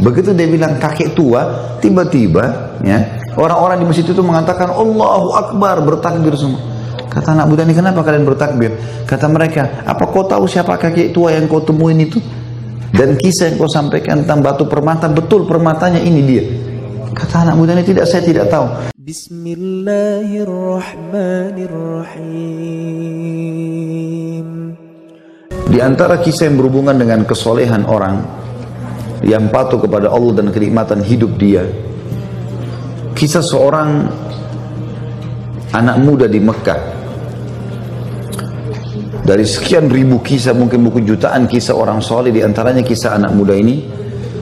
Begitu dia bilang kakek tua, tiba-tiba ya orang-orang di masjid itu mengatakan Allahu Akbar bertakbir semua. Kata anak muda ini kenapa kalian bertakbir? Kata mereka, apa kau tahu siapa kakek tua yang kau temuin itu? Dan kisah yang kau sampaikan tentang batu permata, betul permatanya ini dia. Kata anak muda ini tidak, saya tidak tahu. Bismillahirrahmanirrahim. Di antara kisah yang berhubungan dengan kesolehan orang yang patuh kepada Allah dan kenikmatan hidup dia. Kisah seorang anak muda di Mekah dari sekian ribu kisah, mungkin buku jutaan kisah orang soleh, di antaranya kisah anak muda ini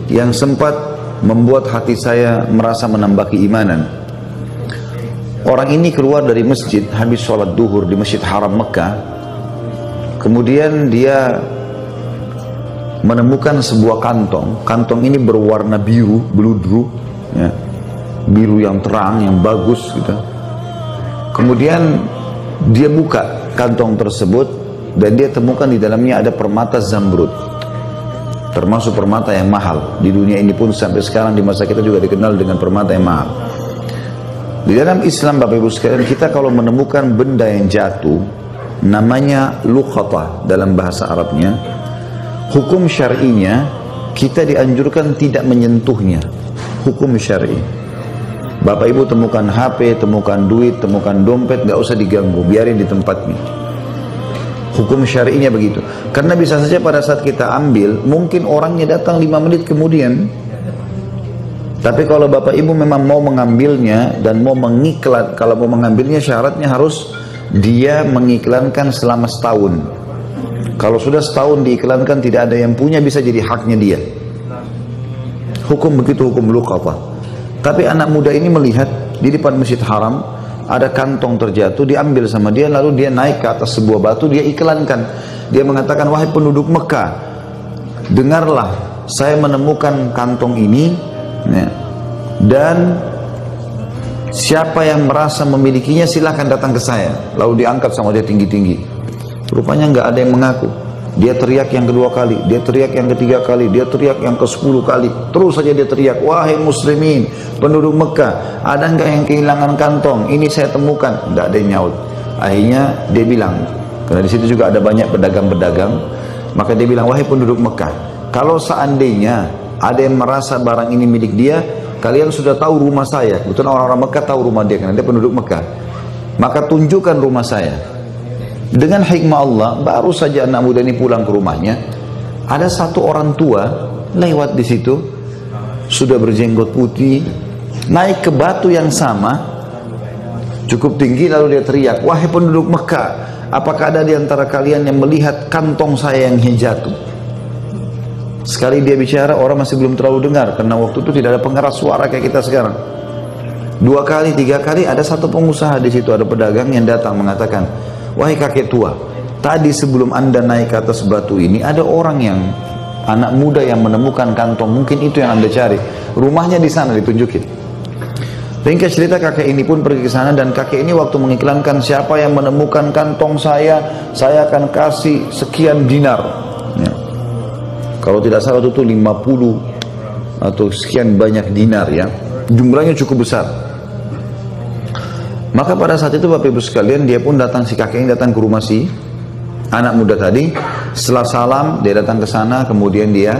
yang sempat membuat hati saya merasa menambah keimanan. Orang ini keluar dari masjid habis sholat duhur di masjid haram Mekah. Kemudian dia menemukan sebuah kantong. Kantong ini berwarna biru, beludru, ya. biru yang terang, yang bagus gitu. Kemudian dia buka kantong tersebut dan dia temukan di dalamnya ada permata zamrud termasuk permata yang mahal di dunia ini pun sampai sekarang di masa kita juga dikenal dengan permata yang mahal di dalam Islam Bapak Ibu sekalian kita kalau menemukan benda yang jatuh namanya luqata dalam bahasa Arabnya hukum syar'inya kita dianjurkan tidak menyentuhnya hukum syar'i Bapak Ibu temukan HP, temukan duit, temukan dompet, nggak usah diganggu, biarin di tempatnya. Hukum syari'inya begitu. Karena bisa saja pada saat kita ambil, mungkin orangnya datang lima menit kemudian. Tapi kalau Bapak Ibu memang mau mengambilnya dan mau mengiklan, kalau mau mengambilnya syaratnya harus dia mengiklankan selama setahun. Kalau sudah setahun diiklankan tidak ada yang punya bisa jadi haknya dia. Hukum begitu hukum luqata. Tapi anak muda ini melihat di depan masjid haram ada kantong terjatuh diambil sama dia lalu dia naik ke atas sebuah batu dia iklankan dia mengatakan wahai penduduk Mekah dengarlah saya menemukan kantong ini ya, dan siapa yang merasa memilikinya silahkan datang ke saya lalu diangkat sama dia tinggi-tinggi rupanya nggak ada yang mengaku dia teriak yang kedua kali, dia teriak yang ketiga kali, dia teriak yang ke sepuluh kali. Terus saja dia teriak, wahai muslimin, penduduk Mekah, ada enggak yang kehilangan kantong? Ini saya temukan. Tidak ada yang nyaut. Akhirnya dia bilang, karena di situ juga ada banyak pedagang-pedagang, maka dia bilang, wahai penduduk Mekah, kalau seandainya ada yang merasa barang ini milik dia, kalian sudah tahu rumah saya. Betul orang-orang Mekah tahu rumah dia, karena dia penduduk Mekah. Maka tunjukkan rumah saya dengan hikmah Allah, baru saja anak muda ini pulang ke rumahnya, ada satu orang tua lewat di situ, sudah berjenggot putih, naik ke batu yang sama, cukup tinggi lalu dia teriak, wahai penduduk Mekah, apakah ada di antara kalian yang melihat kantong saya yang jatuh? Sekali dia bicara, orang masih belum terlalu dengar, karena waktu itu tidak ada pengeras suara kayak kita sekarang. Dua kali, tiga kali, ada satu pengusaha di situ, ada pedagang yang datang mengatakan, Wahai kakek tua, tadi sebelum anda naik ke atas batu ini ada orang yang anak muda yang menemukan kantong, mungkin itu yang anda cari. Rumahnya di sana ditunjukin. Ringkas cerita kakek ini pun pergi ke sana dan kakek ini waktu mengiklankan siapa yang menemukan kantong saya, saya akan kasih sekian dinar. Ya. Kalau tidak salah itu 50 atau sekian banyak dinar ya. Jumlahnya cukup besar. Maka pada saat itu Bapak Ibu sekalian dia pun datang si kakek ini datang ke rumah si anak muda tadi. Setelah salam dia datang ke sana kemudian dia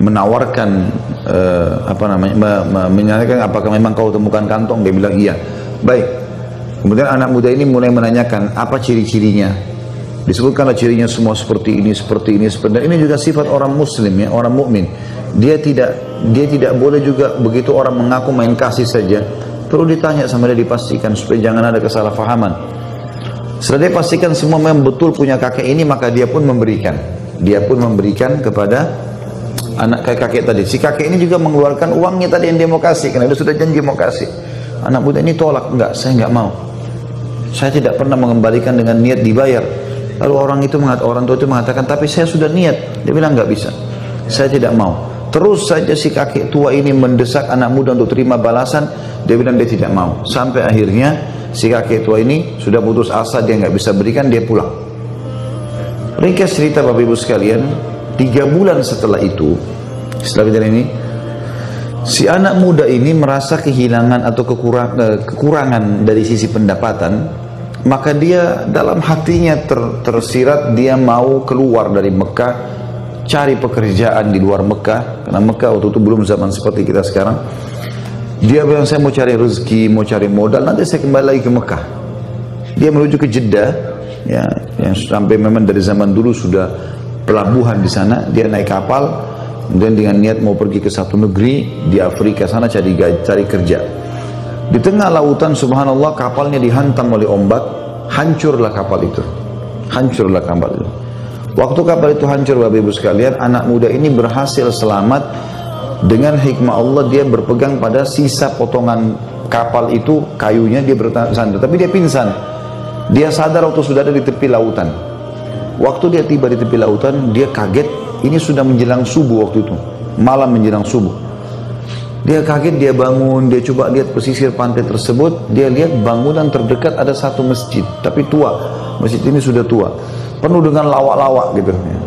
menawarkan uh, apa namanya me, me, menanyakan apakah memang kau temukan kantong dia bilang iya. Baik. Kemudian anak muda ini mulai menanyakan apa ciri-cirinya. Disebutkanlah cirinya semua seperti ini, seperti ini, seperti ini. Ini juga sifat orang muslim ya, orang mukmin. Dia tidak dia tidak boleh juga begitu orang mengaku main kasih saja Perlu ditanya sama dia dipastikan supaya jangan ada kesalahpahaman. Setelah dia pastikan semua memang betul punya kakek ini maka dia pun memberikan. Dia pun memberikan kepada anak kakek, kakek tadi. Si kakek ini juga mengeluarkan uangnya tadi yang kasih karena dia sudah janji mau kasih. Anak muda ini tolak, enggak, saya enggak mau. Saya tidak pernah mengembalikan dengan niat dibayar. Lalu orang itu mengatakan, orang tua itu mengatakan, tapi saya sudah niat. Dia bilang enggak bisa. Saya tidak mau. Terus saja si kakek tua ini mendesak anak muda untuk terima balasan. Dia bilang dia tidak mau. Sampai akhirnya si kakek tua ini sudah putus asa dia nggak bisa berikan dia pulang. Ringkas cerita Bapak Ibu sekalian, tiga bulan setelah itu, setelah kejadian ini, Si anak muda ini merasa kehilangan atau kekurang, eh, kekurangan dari sisi pendapatan, maka dia dalam hatinya ter, tersirat dia mau keluar dari Mekah, cari pekerjaan di luar Mekah, karena Mekah waktu itu belum zaman seperti kita sekarang. Dia bilang saya mau cari rezeki, mau cari modal, nanti saya kembali lagi ke Mekah. Dia menuju ke Jeddah, ya, yang sampai memang dari zaman dulu sudah pelabuhan di sana. Dia naik kapal, Kemudian dengan niat mau pergi ke satu negeri di Afrika sana cari cari kerja. Di tengah lautan subhanallah kapalnya dihantam oleh ombak, hancurlah kapal itu. Hancurlah kapal itu. Waktu kapal itu hancur Bapak Ibu sekalian, anak muda ini berhasil selamat dengan hikmah Allah dia berpegang pada sisa potongan kapal itu kayunya dia bertahan tapi dia pingsan. Dia sadar waktu sudah ada di tepi lautan. Waktu dia tiba di tepi lautan, dia kaget ini sudah menjelang subuh waktu itu. Malam menjelang subuh. Dia kaget, dia bangun, dia coba lihat pesisir pantai tersebut. Dia lihat bangunan terdekat ada satu masjid. Tapi tua. Masjid ini sudah tua. Penuh dengan lawak-lawak gitu. Hmm.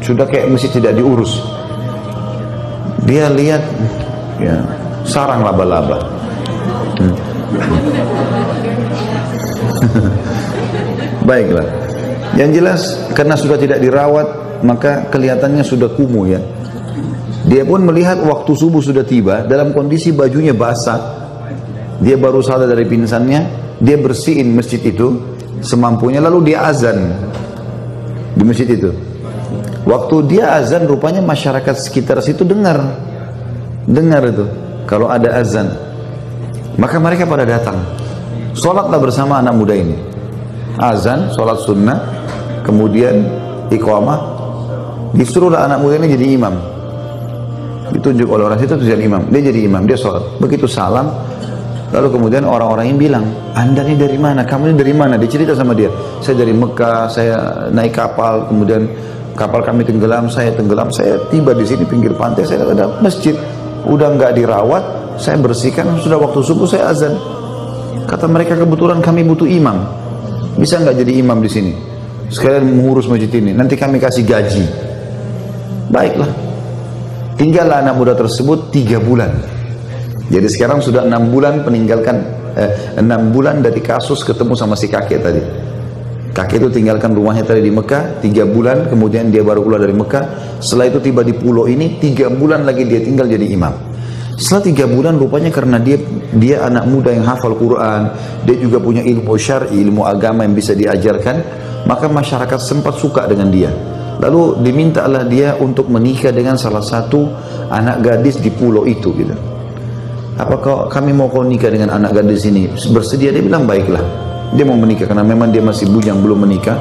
Sudah kayak masjid tidak diurus. Dia lihat ya, sarang laba-laba. Hmm. Baiklah. Yang jelas karena sudah tidak dirawat maka kelihatannya sudah kumuh ya. Dia pun melihat waktu subuh sudah tiba dalam kondisi bajunya basah. Dia baru sadar dari pingsannya, dia bersihin masjid itu semampunya lalu dia azan di masjid itu. Waktu dia azan rupanya masyarakat sekitar situ dengar. Dengar itu kalau ada azan. Maka mereka pada datang. Sholatlah bersama anak muda ini. Azan, sholat sunnah, kemudian iqamah, Disuruhlah anak muda ini jadi imam. Ditunjuk oleh orang situ jadi imam. Dia jadi imam, dia sholat. Begitu salam, lalu kemudian orang-orang yang bilang, anda ini dari mana? Kamu ini dari mana? Dia cerita sama dia. Saya dari Mekah, saya naik kapal, kemudian kapal kami tenggelam, saya tenggelam, saya tiba di sini pinggir pantai, saya ada masjid. Udah nggak dirawat, saya bersihkan, sudah waktu subuh saya azan. Kata mereka kebetulan kami butuh imam. Bisa nggak jadi imam di sini? Sekalian mengurus masjid ini. Nanti kami kasih gaji. Baiklah. Tinggallah anak muda tersebut tiga bulan. Jadi sekarang sudah enam bulan meninggalkan eh, enam bulan dari kasus ketemu sama si kakek tadi. Kakek itu tinggalkan rumahnya tadi di Mekah tiga bulan, kemudian dia baru keluar dari Mekah. Setelah itu tiba di pulau ini tiga bulan lagi dia tinggal jadi imam. Setelah tiga bulan rupanya karena dia dia anak muda yang hafal Quran, dia juga punya ilmu syar'i, ilmu agama yang bisa diajarkan, maka masyarakat sempat suka dengan dia. Lalu dimintalah dia untuk menikah dengan salah satu anak gadis di pulau itu gitu. Apakah kami mau kau nikah dengan anak gadis ini? Bersedia dia bilang baiklah. Dia mau menikah karena memang dia masih bujang belum menikah.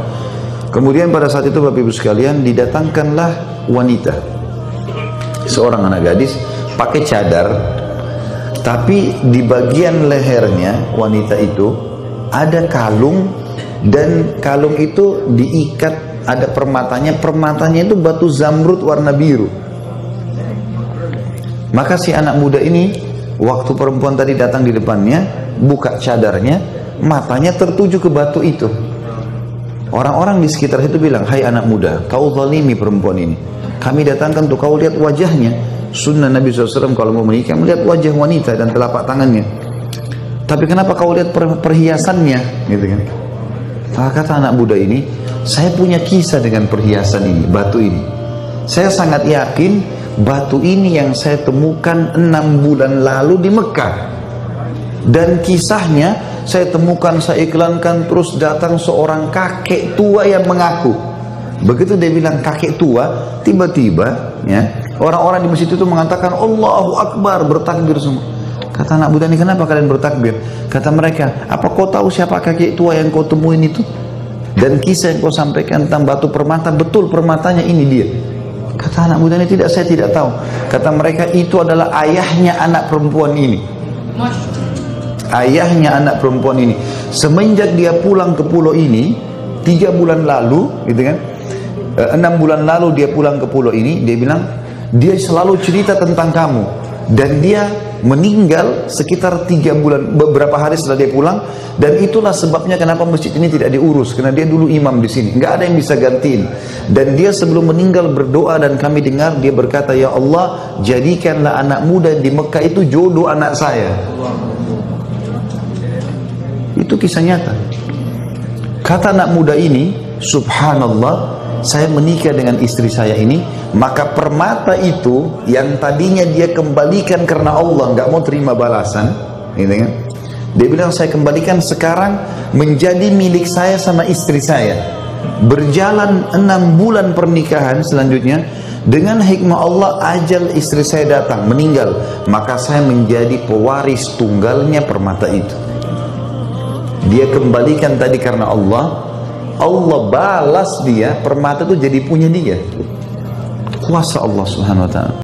Kemudian pada saat itu Bapak Ibu sekalian didatangkanlah wanita. Seorang anak gadis pakai cadar tapi di bagian lehernya wanita itu ada kalung dan kalung itu diikat ada permatanya, permatanya itu batu zamrud warna biru. Maka si anak muda ini, waktu perempuan tadi datang di depannya, buka cadarnya, matanya tertuju ke batu itu. Orang-orang di sekitar itu bilang, hai anak muda, kau zalimi perempuan ini. Kami datangkan untuk kau lihat wajahnya. Sunnah Nabi SAW kalau mau menikah, melihat wajah wanita dan telapak tangannya. Tapi kenapa kau lihat perhiasannya? Gitu kan. Maka kata anak muda ini, saya punya kisah dengan perhiasan ini, batu ini. Saya sangat yakin batu ini yang saya temukan enam bulan lalu di Mekah. Dan kisahnya saya temukan, saya iklankan terus datang seorang kakek tua yang mengaku. Begitu dia bilang kakek tua, tiba-tiba ya orang-orang di masjid itu mengatakan Allahu Akbar bertakbir semua. Kata anak muda ini kenapa kalian bertakbir? Kata mereka, apa kau tahu siapa kakek tua yang kau temuin itu? Dan kisah yang kau sampaikan tentang batu permata, betul permatanya ini dia. Kata anak muda ini tidak, saya tidak tahu. Kata mereka itu adalah ayahnya anak perempuan ini. Ayahnya anak perempuan ini. Semenjak dia pulang ke pulau ini, tiga bulan lalu, gitu kan? Eh, enam bulan lalu dia pulang ke pulau ini, dia bilang, dia selalu cerita tentang kamu. dan dia meninggal sekitar tiga bulan beberapa hari setelah dia pulang dan itulah sebabnya kenapa masjid ini tidak diurus karena dia dulu imam di sini nggak ada yang bisa gantiin dan dia sebelum meninggal berdoa dan kami dengar dia berkata ya Allah jadikanlah anak muda di Mekah itu jodoh anak saya itu kisah nyata kata anak muda ini subhanallah saya menikah dengan istri saya ini, maka permata itu yang tadinya dia kembalikan karena Allah nggak mau terima balasan, gitu kan? Dia bilang saya kembalikan sekarang menjadi milik saya sama istri saya. Berjalan enam bulan pernikahan selanjutnya dengan hikmah Allah ajal istri saya datang meninggal maka saya menjadi pewaris tunggalnya permata itu. Dia kembalikan tadi karena Allah. Allah balas dia permata itu jadi punya dia. Kuasa Allah subhanahu wa ta'ala